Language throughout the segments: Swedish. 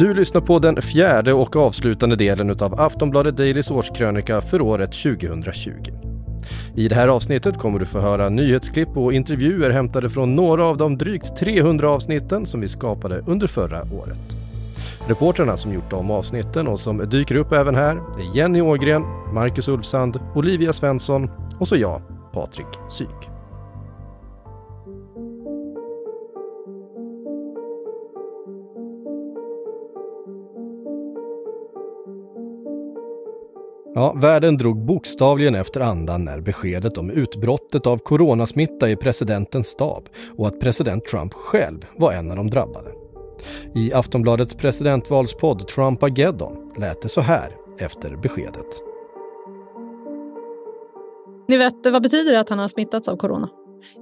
Du lyssnar på den fjärde och avslutande delen av Aftonbladet Dailys årskrönika för året 2020. I det här avsnittet kommer du få höra nyhetsklipp och intervjuer hämtade från några av de drygt 300 avsnitten som vi skapade under förra året. Reporterna som gjort de avsnitten och som dyker upp även här är Jenny Ågren, Marcus Ulfsand, Olivia Svensson och så jag, Patrik Syk. Ja, världen drog bokstavligen efter andan när beskedet om utbrottet av coronasmitta i presidentens stab och att president Trump själv var en av de drabbade. I Aftonbladets presidentvalspodd Trumpageddon lät det så här efter beskedet. Ni vet, vad betyder det att han har smittats av corona?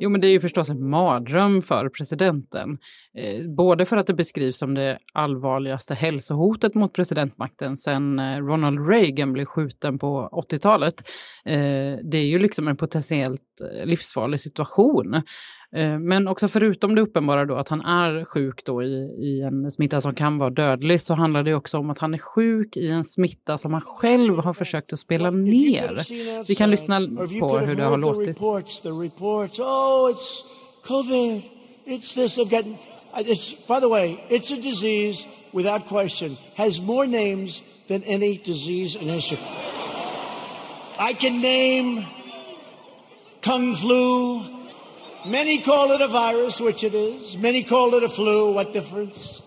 Jo, men det är ju förstås en mardröm för presidenten. Eh, både för att det beskrivs som det allvarligaste hälsohotet mot presidentmakten sedan eh, Ronald Reagan blev skjuten på 80-talet. Eh, det är ju liksom en potentiellt livsfarlig situation. Eh, men också förutom det uppenbara då att han är sjuk då i, i en smitta som kan vara dödlig så handlar det också om att han är sjuk i en smitta som han själv har försökt att spela ner. Vi kan lyssna på hur det har låtit. Oh, COVID. It's this. I've gotten. It's by the way, it's a disease without question has more names than any disease in history. I can name kung flu. Many call it a virus, which it is. Many call it a flu. What difference?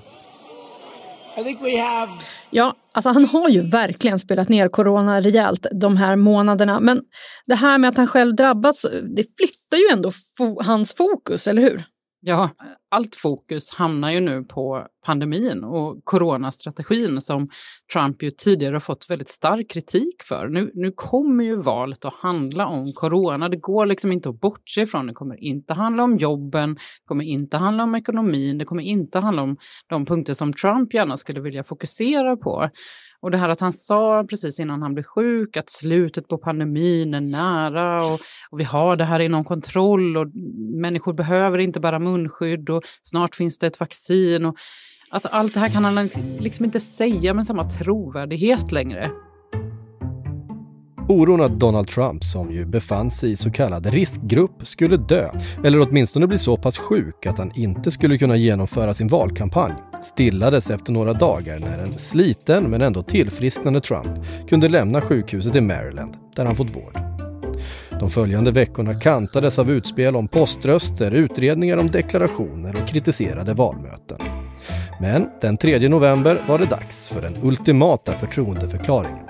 I think we have... Ja, alltså han har ju verkligen spelat ner corona rejält de här månaderna. Men det här med att han själv drabbats, det flyttar ju ändå fo hans fokus, eller hur? Ja, allt fokus hamnar ju nu på pandemin och coronastrategin som Trump ju tidigare har fått väldigt stark kritik för. Nu, nu kommer ju valet att handla om corona. Det går liksom inte att bortse ifrån. Det kommer inte handla om jobben, det kommer inte handla om ekonomin, det kommer inte handla om de punkter som Trump gärna skulle vilja fokusera på. Och det här att han sa precis innan han blev sjuk att slutet på pandemin är nära och, och, vi har det här inom kontroll och människor behöver inte bära munskydd och snart finns det ett vaccin. Och, alltså allt det här kan han liksom inte säga med samma trovärdighet längre. Oron att Donald Trump, som ju befann sig i så kallad riskgrupp, skulle dö, eller åtminstone bli så pass sjuk att han inte skulle kunna genomföra sin valkampanj, stillades efter några dagar när en sliten men ändå tillfrisknande Trump kunde lämna sjukhuset i Maryland, där han fått vård. De följande veckorna kantades av utspel om poströster, utredningar om deklarationer och kritiserade valmöten. Men den 3 november var det dags för den ultimata förtroendeförklaringen.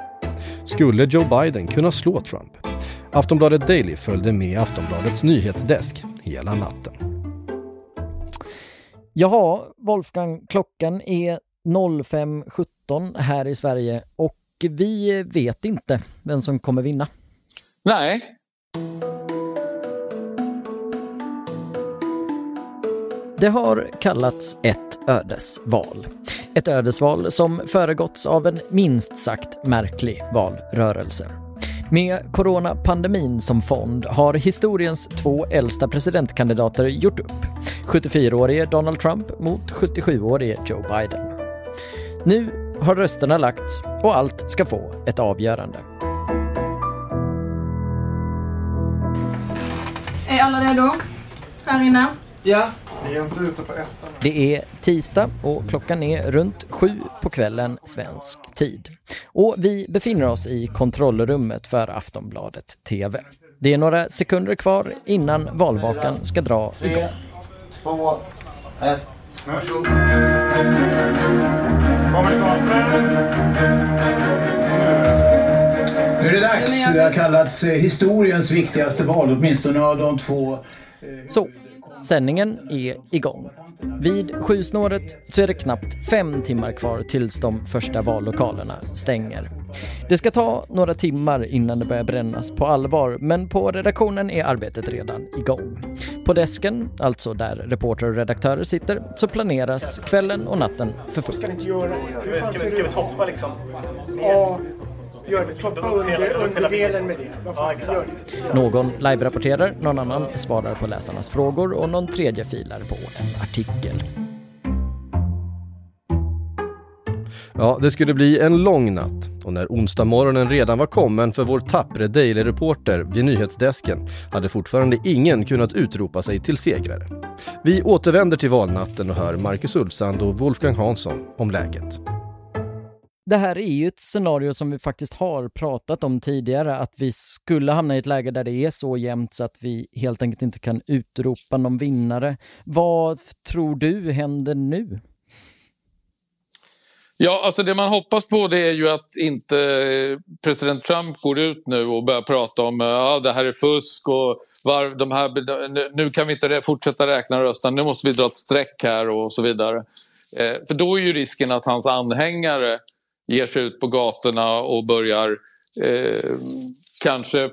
Skulle Joe Biden kunna slå Trump? Aftonbladet Daily följde med Aftonbladets nyhetsdesk hela natten. Jaha, Wolfgang, klockan är 05.17 här i Sverige och vi vet inte vem som kommer vinna. Nej. Det har kallats ett ödesval. Ett ödesval som föregåtts av en minst sagt märklig valrörelse. Med coronapandemin som fond har historiens två äldsta presidentkandidater gjort upp. 74-årige Donald Trump mot 77-årige Joe Biden. Nu har rösterna lagts och allt ska få ett avgörande. Är alla redo? Här inne? Ja. Vi är inte ute på ettan. Det är tisdag och klockan är runt sju på kvällen svensk tid. Och vi befinner oss i kontrollrummet för Aftonbladet TV. Det är några sekunder kvar innan valvakan ska dra igång. Tre, två, ett. Varsågod. Nu är det dags. Det har kallats eh, historiens viktigaste val, åtminstone av de två. Så, Sändningen är igång. Vid sjusnåret så är det knappt fem timmar kvar tills de första vallokalerna stänger. Det ska ta några timmar innan det börjar brännas på allvar, men på redaktionen är arbetet redan igång. På desken, alltså där reportrar och redaktörer sitter, så planeras kvällen och natten för fullt. Ska vi, ska vi toppa liksom? Ja. Gör det. Under, underdelen med det. Ja, exakt. Någon live-rapporterar, någon annan svarar på läsarnas frågor och någon tredje filar på en artikel. Ja, det skulle bli en lång natt och när onsdag morgonen redan var kommen för vår tappre Daily-reporter vid nyhetsdesken hade fortfarande ingen kunnat utropa sig till segrare. Vi återvänder till valnatten och hör Marcus Ulfsand och Wolfgang Hansson om läget. Det här är ju ett scenario som vi faktiskt har pratat om tidigare, att vi skulle hamna i ett läge där det är så jämnt så att vi helt enkelt inte kan utropa någon vinnare. Vad tror du händer nu? Ja, alltså det man hoppas på det är ju att inte eh, president Trump går ut nu och börjar prata om att ja, det här är fusk och var, de här, nu kan vi inte fortsätta räkna rösterna, nu måste vi dra ett streck här och så vidare. Eh, för då är ju risken att hans anhängare ger sig ut på gatorna och börjar eh, kanske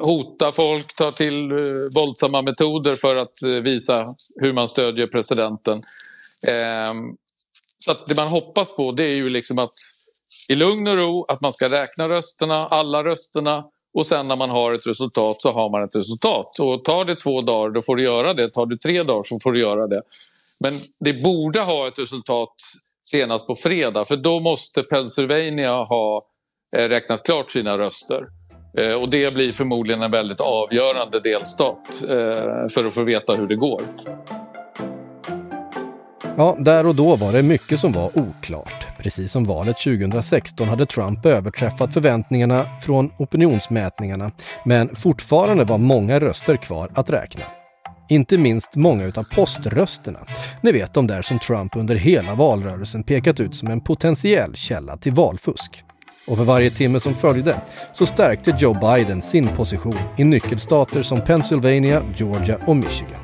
hota folk, tar till eh, våldsamma metoder för att eh, visa hur man stödjer presidenten. Eh, så att det man hoppas på det är ju liksom att i lugn och ro att man ska räkna rösterna, alla rösterna och sen när man har ett resultat så har man ett resultat. Och tar det två dagar då får du göra det, tar det tre dagar så får du göra det. Men det borde ha ett resultat senast på fredag för då måste Pennsylvania ha eh, räknat klart sina röster. Eh, och det blir förmodligen en väldigt avgörande delstat eh, för att få veta hur det går. Ja, där och då var det mycket som var oklart. Precis som valet 2016 hade Trump överträffat förväntningarna från opinionsmätningarna, men fortfarande var många röster kvar att räkna. Inte minst många utav poströsterna. Ni vet de där som Trump under hela valrörelsen pekat ut som en potentiell källa till valfusk. Och för varje timme som följde så stärkte Joe Biden sin position i nyckelstater som Pennsylvania, Georgia och Michigan.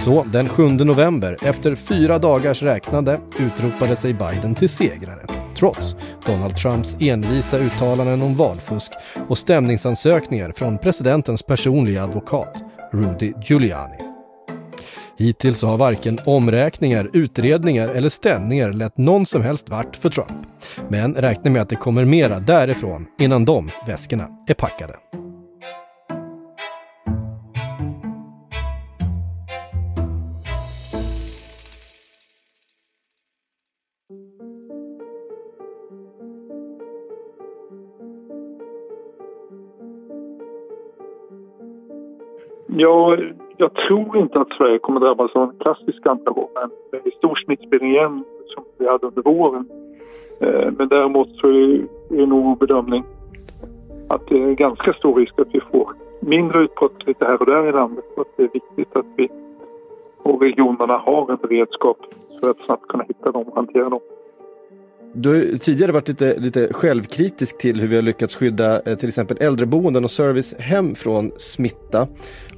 Så den 7 november, efter fyra dagars räknande, utropade sig Biden till segrare. Trots Donald Trumps envisa uttalanden om valfusk och stämningsansökningar från presidentens personliga advokat, Rudy Giuliani. Hittills har varken omräkningar, utredningar eller stämningar lett någon som helst vart för Trump. Men räkna med att det kommer mera därifrån innan de väskorna är packade. Ja, jag tror inte att Sverige kommer drabbas av en klassisk andra men med stor smittspridning igen som vi hade under våren. Eh, men däremot så är det nog bedömning att det är ganska stor risk att vi får mindre utbrott lite här och där i landet. Och att det är viktigt att vi och regionerna har en beredskap för att snabbt kunna hitta dem och hantera dem. Du har tidigare varit lite, lite självkritisk till hur vi har lyckats skydda eh, till exempel äldreboenden och servicehem från smitta.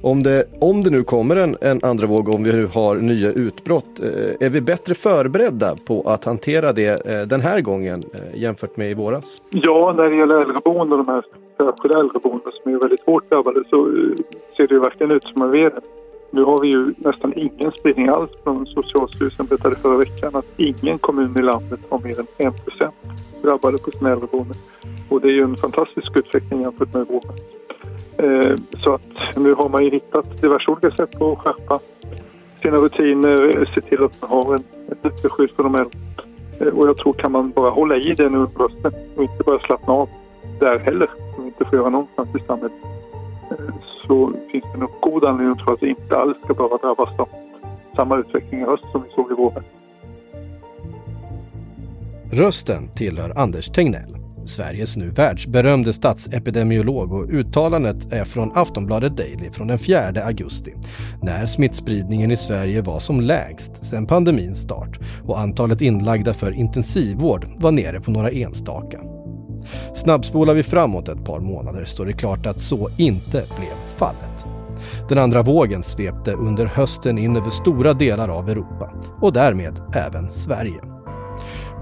Om det, om det nu kommer en, en andra våg, om vi nu har nya utbrott, eh, är vi bättre förberedda på att hantera det eh, den här gången jämfört med i våras? Ja, när det gäller äldreboenden, de här särskilda äldreboenden som är väldigt hårt drabbade, så ser det ju verkligen ut som att vi är nu har vi ju nästan ingen spridning alls från Socialstyrelsen berättade förra veckan att ingen kommun i landet har mer än 1% drabbade på sina äldreboenden. Och det är ju en fantastisk utveckling jämfört med våren. Eh, så att nu har man ju hittat diverse olika sätt att skärpa sina rutiner, se till att man har en, ett bättre skydd för de äldre. Eh, och jag tror kan man bara hålla i det nu under hösten och inte bara slappna av där heller, som vi inte får göra någonstans i samhället, så finns det nog god anledning att tro att vi inte alls ska behöva drabbas av samma utveckling i höst som vi såg i våren. Rösten tillhör Anders Tegnell, Sveriges nu världsberömde statsepidemiolog och uttalandet är från Aftonbladet Daily från den 4 augusti när smittspridningen i Sverige var som lägst sedan pandemins start och antalet inlagda för intensivvård var nere på några enstaka. Snabbspolar vi framåt ett par månader står det klart att så inte blev fallet. Den andra vågen svepte under hösten in över stora delar av Europa och därmed även Sverige.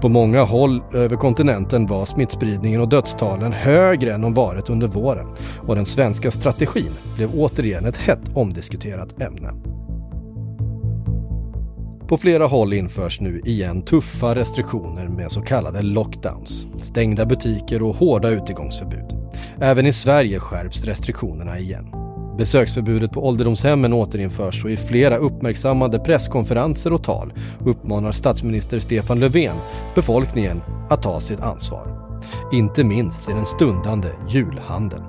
På många håll över kontinenten var smittspridningen och dödstalen högre än de varit under våren och den svenska strategin blev återigen ett hett omdiskuterat ämne. På flera håll införs nu igen tuffa restriktioner med så kallade lockdowns, stängda butiker och hårda utegångsförbud. Även i Sverige skärps restriktionerna igen. Besöksförbudet på ålderdomshemmen återinförs och i flera uppmärksammade presskonferenser och tal uppmanar statsminister Stefan Löfven befolkningen att ta sitt ansvar. Inte minst i den stundande julhandeln.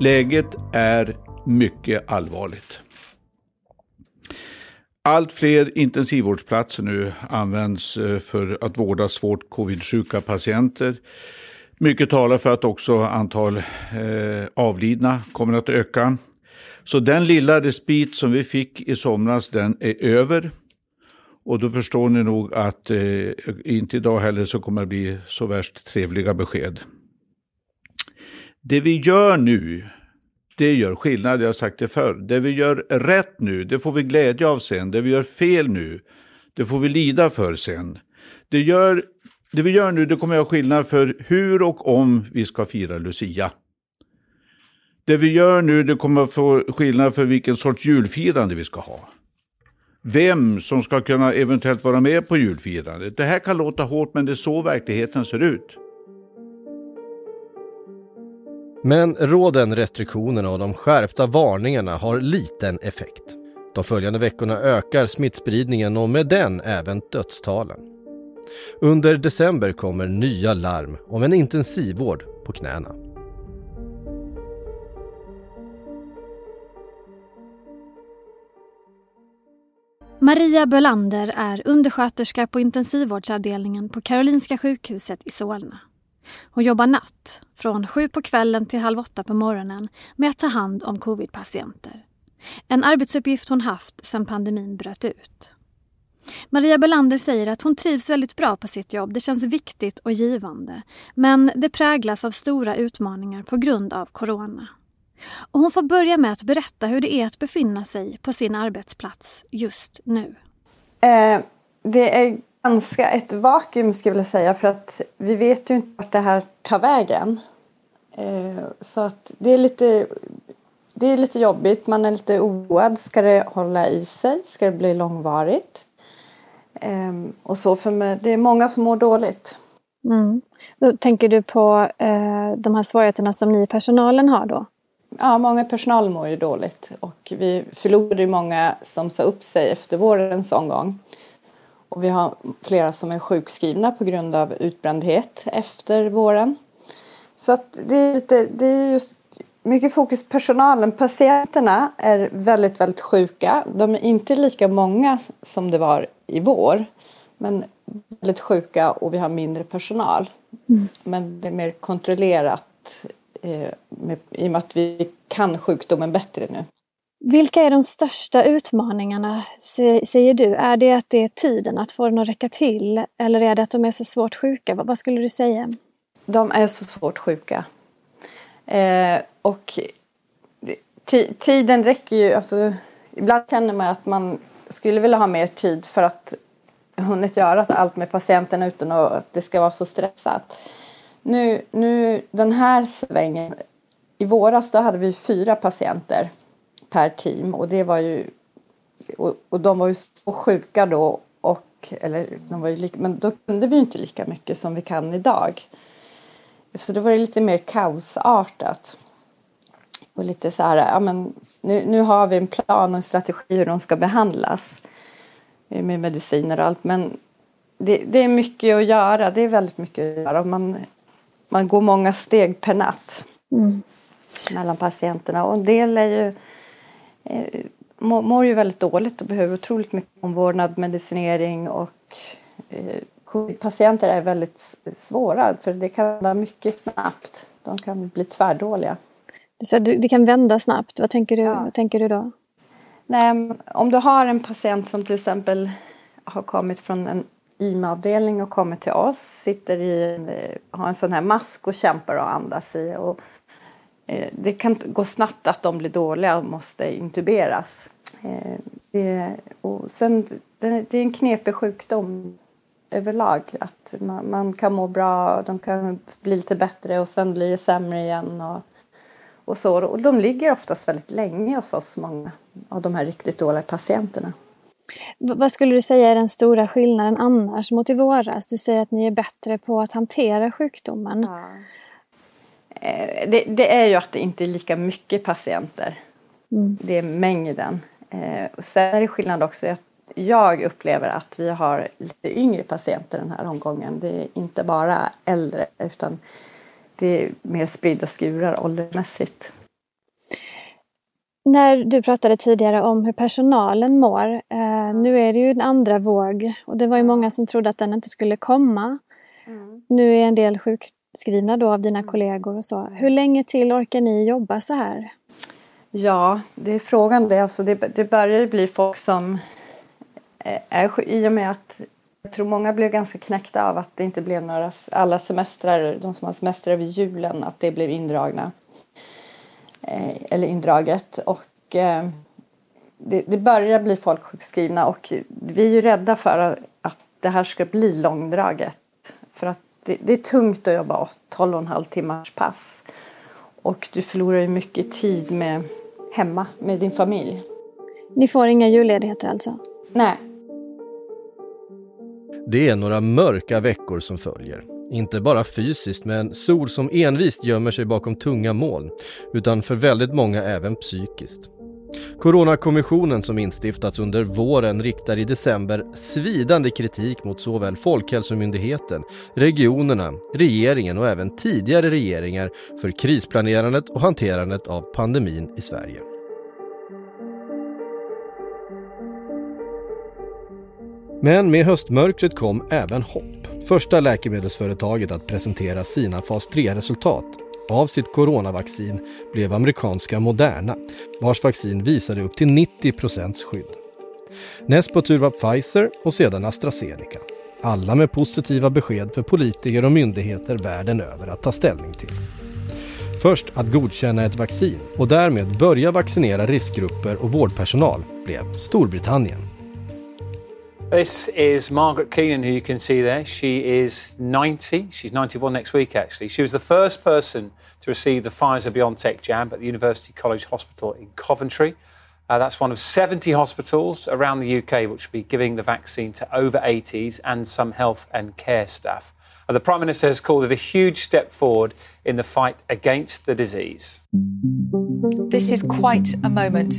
Läget är mycket allvarligt. Allt fler intensivvårdsplatser nu används eh, för att vårda svårt covid-sjuka patienter. Mycket talar för att också antal eh, avlidna kommer att öka. Så den lilla respit som vi fick i somras, den är över. Och då förstår ni nog att eh, inte idag heller så kommer det bli så värst trevliga besked. Det vi gör nu, det gör skillnad, jag har sagt det förr. Det vi gör rätt nu, det får vi glädje av sen. Det vi gör fel nu, det får vi lida för sen. Det, gör, det vi gör nu, det kommer göra skillnad för hur och om vi ska fira Lucia. Det vi gör nu, det kommer få skillnad för vilken sorts julfirande vi ska ha. Vem som ska kunna eventuellt vara med på julfirandet. Det här kan låta hårt, men det är så verkligheten ser ut. Men råden, restriktionerna och de skärpta varningarna har liten effekt. De följande veckorna ökar smittspridningen och med den även dödstalen. Under december kommer nya larm om en intensivvård på knäna. Maria Bölander är undersköterska på intensivvårdsavdelningen på Karolinska sjukhuset i Solna. Hon jobbar natt, från sju på kvällen till halv åtta på morgonen med att ta hand om covidpatienter. En arbetsuppgift hon haft sedan pandemin bröt ut. Maria Belander säger att hon trivs väldigt bra på sitt jobb. Det känns viktigt och givande. Men det präglas av stora utmaningar på grund av corona. Och hon får börja med att berätta hur det är att befinna sig på sin arbetsplats just nu. Eh, det är ganska ett vakuum skulle jag säga för att vi vet ju inte vart det här tar vägen. Eh, så att det är lite det är lite jobbigt, man är lite oroad. Ska det hålla i sig? Ska det bli långvarigt? Ehm, och så för mig, det är många som mår dåligt. Mm. Då tänker du på eh, de här svårigheterna som ni i personalen har då? Ja, många personal mår ju dåligt och vi förlorade ju många som sa upp sig efter vårens omgång. Och vi har flera som är sjukskrivna på grund av utbrändhet efter våren. Så att det är lite, det är just mycket fokus på personalen. Patienterna är väldigt, väldigt sjuka. De är inte lika många som det var i vår. Men väldigt sjuka och vi har mindre personal. Mm. Men det är mer kontrollerat eh, med, i och med att vi kan sjukdomen bättre nu. Vilka är de största utmaningarna, säger du? Är det att det är tiden att få den att räcka till? Eller är det att de är så svårt sjuka? Vad skulle du säga? De är så svårt sjuka. Eh, och tiden räcker ju, alltså, ibland känner man att man skulle vilja ha mer tid för att hunnit göra allt med patienten utan att det ska vara så stressat. Nu, nu den här svängen, i våras då hade vi fyra patienter per team och det var ju och, och de var ju så sjuka då och eller de var ju lika, men då kunde vi inte lika mycket som vi kan idag. Så det var ju lite mer kaosartat. Och lite så här, ja men nu, nu har vi en plan och en strategi hur de ska behandlas. Med mediciner och allt men det, det är mycket att göra, det är väldigt mycket att göra. Man, man går många steg per natt. Mm. Mellan patienterna och en del är ju mår ju väldigt dåligt och behöver otroligt mycket omvårdnad, medicinering och eh, Patienter är väldigt svåra för det kan vända mycket snabbt. De kan bli tvärdåliga. Så det kan vända snabbt, vad tänker du, ja. vad tänker du då? Nej, om du har en patient som till exempel har kommit från en IMA-avdelning och kommit till oss, sitter i, har en sån här mask och kämpar och andas i. Och, eh, det kan gå snabbt att de blir dåliga och måste intuberas. Eh, det, och sen, det är en knepig sjukdom överlag. Att man, man, kan må bra, de kan bli lite bättre och sen blir det sämre igen. Och, och, så. och de ligger oftast väldigt länge hos oss, många av de här riktigt dåliga patienterna. Vad skulle du säga är den stora skillnaden annars mot i våras? Du säger att ni är bättre på att hantera sjukdomen. Ja. Eh, det, det, är ju att det inte är lika mycket patienter. Mm. Det är mängden. Eh, och sen är det skillnad också att jag upplever att vi har lite yngre patienter den här omgången. Det är inte bara äldre utan det är mer spridda skurar åldersmässigt. När du pratade tidigare om hur personalen mår. Eh, nu är det ju en andra våg och det var ju många som trodde att den inte skulle komma. Mm. Nu är en del sjukskrivna då av dina mm. kollegor och så. Hur länge till orkar ni jobba så här? Ja, det är frågan det. Alltså det, det börjar bli folk som eh, är i och med att jag tror många blev ganska knäckta av att det inte blev några, alla semestrar, de som har semester över julen, att det blev indragna. Eh, eller indraget och eh, det, det, börjar bli folk sjukskrivna och vi är ju rädda för att det här ska bli långdraget. För att det, det är tungt att jobba 12,5 timmars pass. Och du förlorar ju mycket tid med, hemma med din familj. Ni får inga julledigheter alltså? Nej. Det är några mörka veckor som följer. Inte bara fysiskt med en sol som envist gömmer sig bakom tunga moln, utan för väldigt många även psykiskt. Coronakommissionen som instiftats under våren riktar i december svidande kritik mot såväl Folkhälsomyndigheten, regionerna, regeringen och även tidigare regeringar för krisplanerandet och hanterandet av pandemin i Sverige. Men med höstmörkret kom även hopp. Första läkemedelsföretaget att presentera sina fas 3-resultat av sitt coronavaccin blev amerikanska Moderna, vars vaccin visade upp till 90% skydd. Näst på tur var Pfizer och sedan AstraZeneca. Alla med positiva besked för politiker och myndigheter världen över att ta ställning till. Först att godkänna ett vaccin och därmed börja vaccinera riskgrupper och vårdpersonal blev Storbritannien. This is Margaret Keenan, who you can see there. She is 90. She's 91 next week, actually. She was the first person to receive the Pfizer BioNTech jab at the University College Hospital in Coventry. Uh, that's one of 70 hospitals around the UK which will be giving the vaccine to over 80s and some health and care staff. Uh, the Prime Minister has called it a huge step forward in the fight against the disease. This is quite a moment.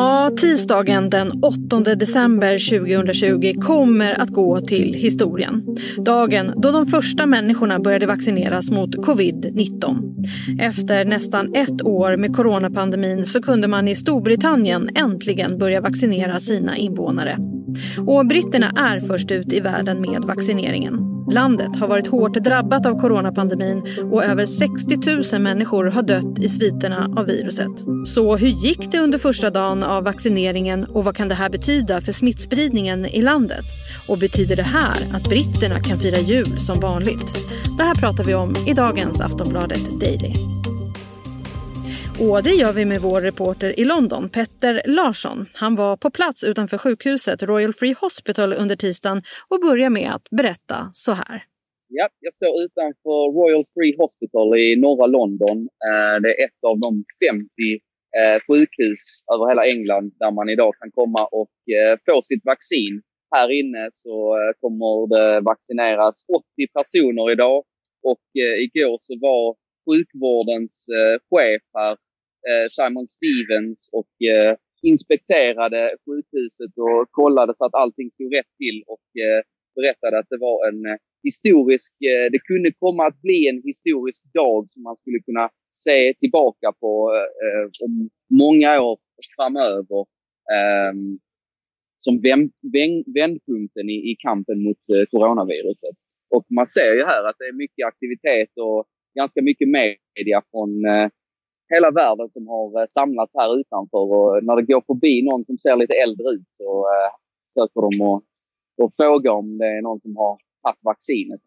Ja, tisdagen den 8 december 2020 kommer att gå till historien. Dagen då de första människorna började vaccineras mot covid-19. Efter nästan ett år med coronapandemin så kunde man i Storbritannien äntligen börja vaccinera sina invånare. Och britterna är först ut i världen med vaccineringen. Landet har varit hårt drabbat av coronapandemin och över 60 000 människor har dött i sviterna av viruset. Så hur gick det under första dagen av vaccineringen och vad kan det här betyda för smittspridningen i landet? Och betyder det här att britterna kan fira jul som vanligt? Det här pratar vi om i dagens Aftonbladet Daily. Och det gör vi med vår reporter i London, Petter Larsson. Han var på plats utanför sjukhuset Royal Free Hospital under tisdagen och börjar med att berätta så här. Ja, jag står utanför Royal Free Hospital i norra London. Eh, det är ett av de 50 eh, sjukhus över hela England där man idag kan komma och eh, få sitt vaccin. Här inne så kommer det vaccineras 80 personer idag och igår så var sjukvårdens chef här Eh, Simon Stevens och eh, inspekterade sjukhuset och kollade så att allting stod rätt till och eh, berättade att det var en historisk, det kunde komma att bli en historisk dag som man skulle kunna se tillbaka på om många år framöver. Ehm, som vändpunkten i kampen mot coronaviruset. Och man ser ju här att det är mycket aktivitet och ganska mycket media från hela världen som har eh, samlats här utanför och när det går förbi någon som ser lite äldre ut så eh, söker de och, och frågar om det är någon som har tagit vaccinet.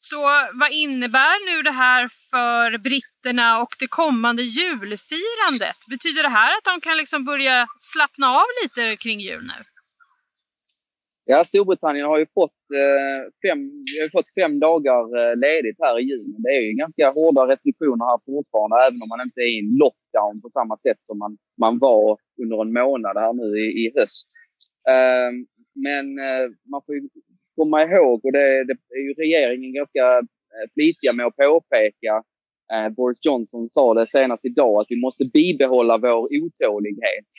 Så vad innebär nu det här för britterna och det kommande julfirandet? Betyder det här att de kan liksom börja slappna av lite kring jul nu? Ja, Storbritannien har ju fått, eh, fem, har fått fem dagar eh, ledigt här i juni. Det är ju ganska hårda restriktioner här fortfarande, även om man inte är i en lockdown på samma sätt som man, man var under en månad här nu i, i höst. Eh, men eh, man får ju komma ihåg, och det, det, är ju regeringen ganska eh, flitiga med att påpeka. Eh, Boris Johnson sa det senast idag att vi måste bibehålla vår otålighet.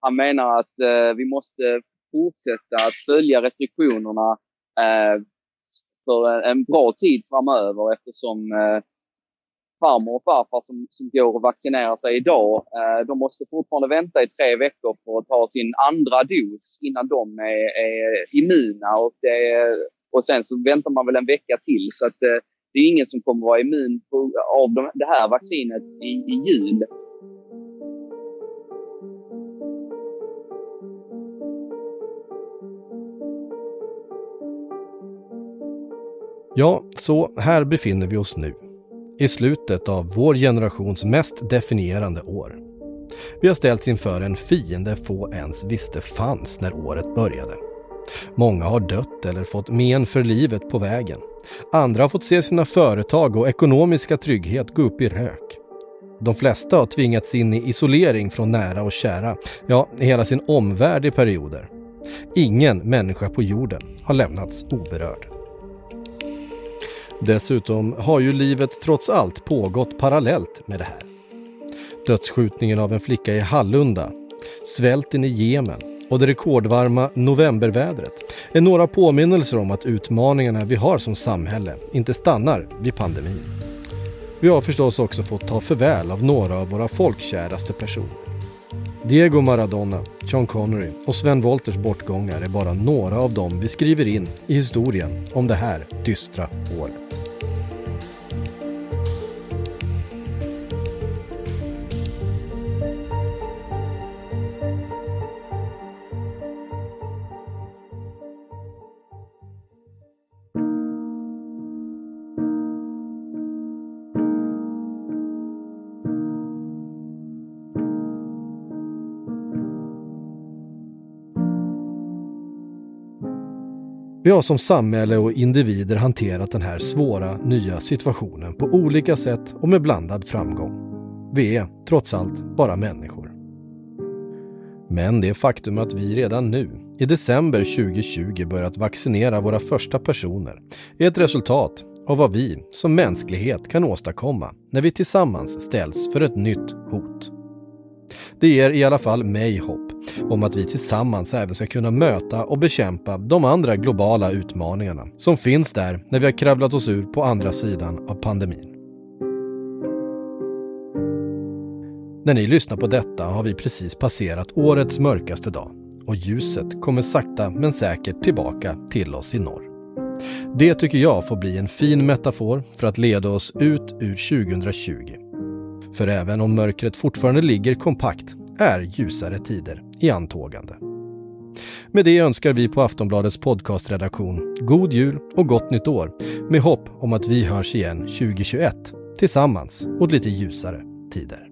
Han menar att vi måste fortsätta att följa restriktionerna eh, för en bra tid framöver eftersom eh, farmor och farfar som, som går och vaccinerar sig idag, eh, de måste fortfarande vänta i tre veckor för att ta sin andra dos innan de är, är immuna. Och, det, och sen så väntar man väl en vecka till. Så att, eh, det är ingen som kommer vara immun på, av de, det här vaccinet i, i jul. Ja, så här befinner vi oss nu i slutet av vår generations mest definierande år. Vi har ställts inför en fiende få ens visste fanns när året började. Många har dött eller fått men för livet på vägen. Andra har fått se sina företag och ekonomiska trygghet gå upp i rök. De flesta har tvingats in i isolering från nära och kära, ja, hela sin omvärld i perioder. Ingen människa på jorden har lämnats oberörd. Dessutom har ju livet trots allt pågått parallellt med det här. Dödsskjutningen av en flicka i Hallunda, svälten i Jemen och det rekordvarma novembervädret är några påminnelser om att utmaningarna vi har som samhälle inte stannar vid pandemin. Vi har förstås också fått ta förväl av några av våra folkkäraste personer. Diego Maradona, Sean Connery och Sven Wolters bortgångar är bara några av dem vi skriver in i historien om det här dystra året. Vi har som samhälle och individer hanterat den här svåra nya situationen på olika sätt och med blandad framgång. Vi är, trots allt, bara människor. Men det faktum att vi redan nu, i december 2020, börjat vaccinera våra första personer är ett resultat av vad vi som mänsklighet kan åstadkomma när vi tillsammans ställs för ett nytt hot. Det ger i alla fall mig hopp om att vi tillsammans även ska kunna möta och bekämpa de andra globala utmaningarna som finns där när vi har kravlat oss ur på andra sidan av pandemin. När ni lyssnar på detta har vi precis passerat årets mörkaste dag och ljuset kommer sakta men säkert tillbaka till oss i norr. Det tycker jag får bli en fin metafor för att leda oss ut ur 2020. För även om mörkret fortfarande ligger kompakt är ljusare tider i antågande. Med det önskar vi på Aftonbladets podcastredaktion god jul och gott nytt år med hopp om att vi hörs igen 2021 tillsammans mot lite ljusare tider.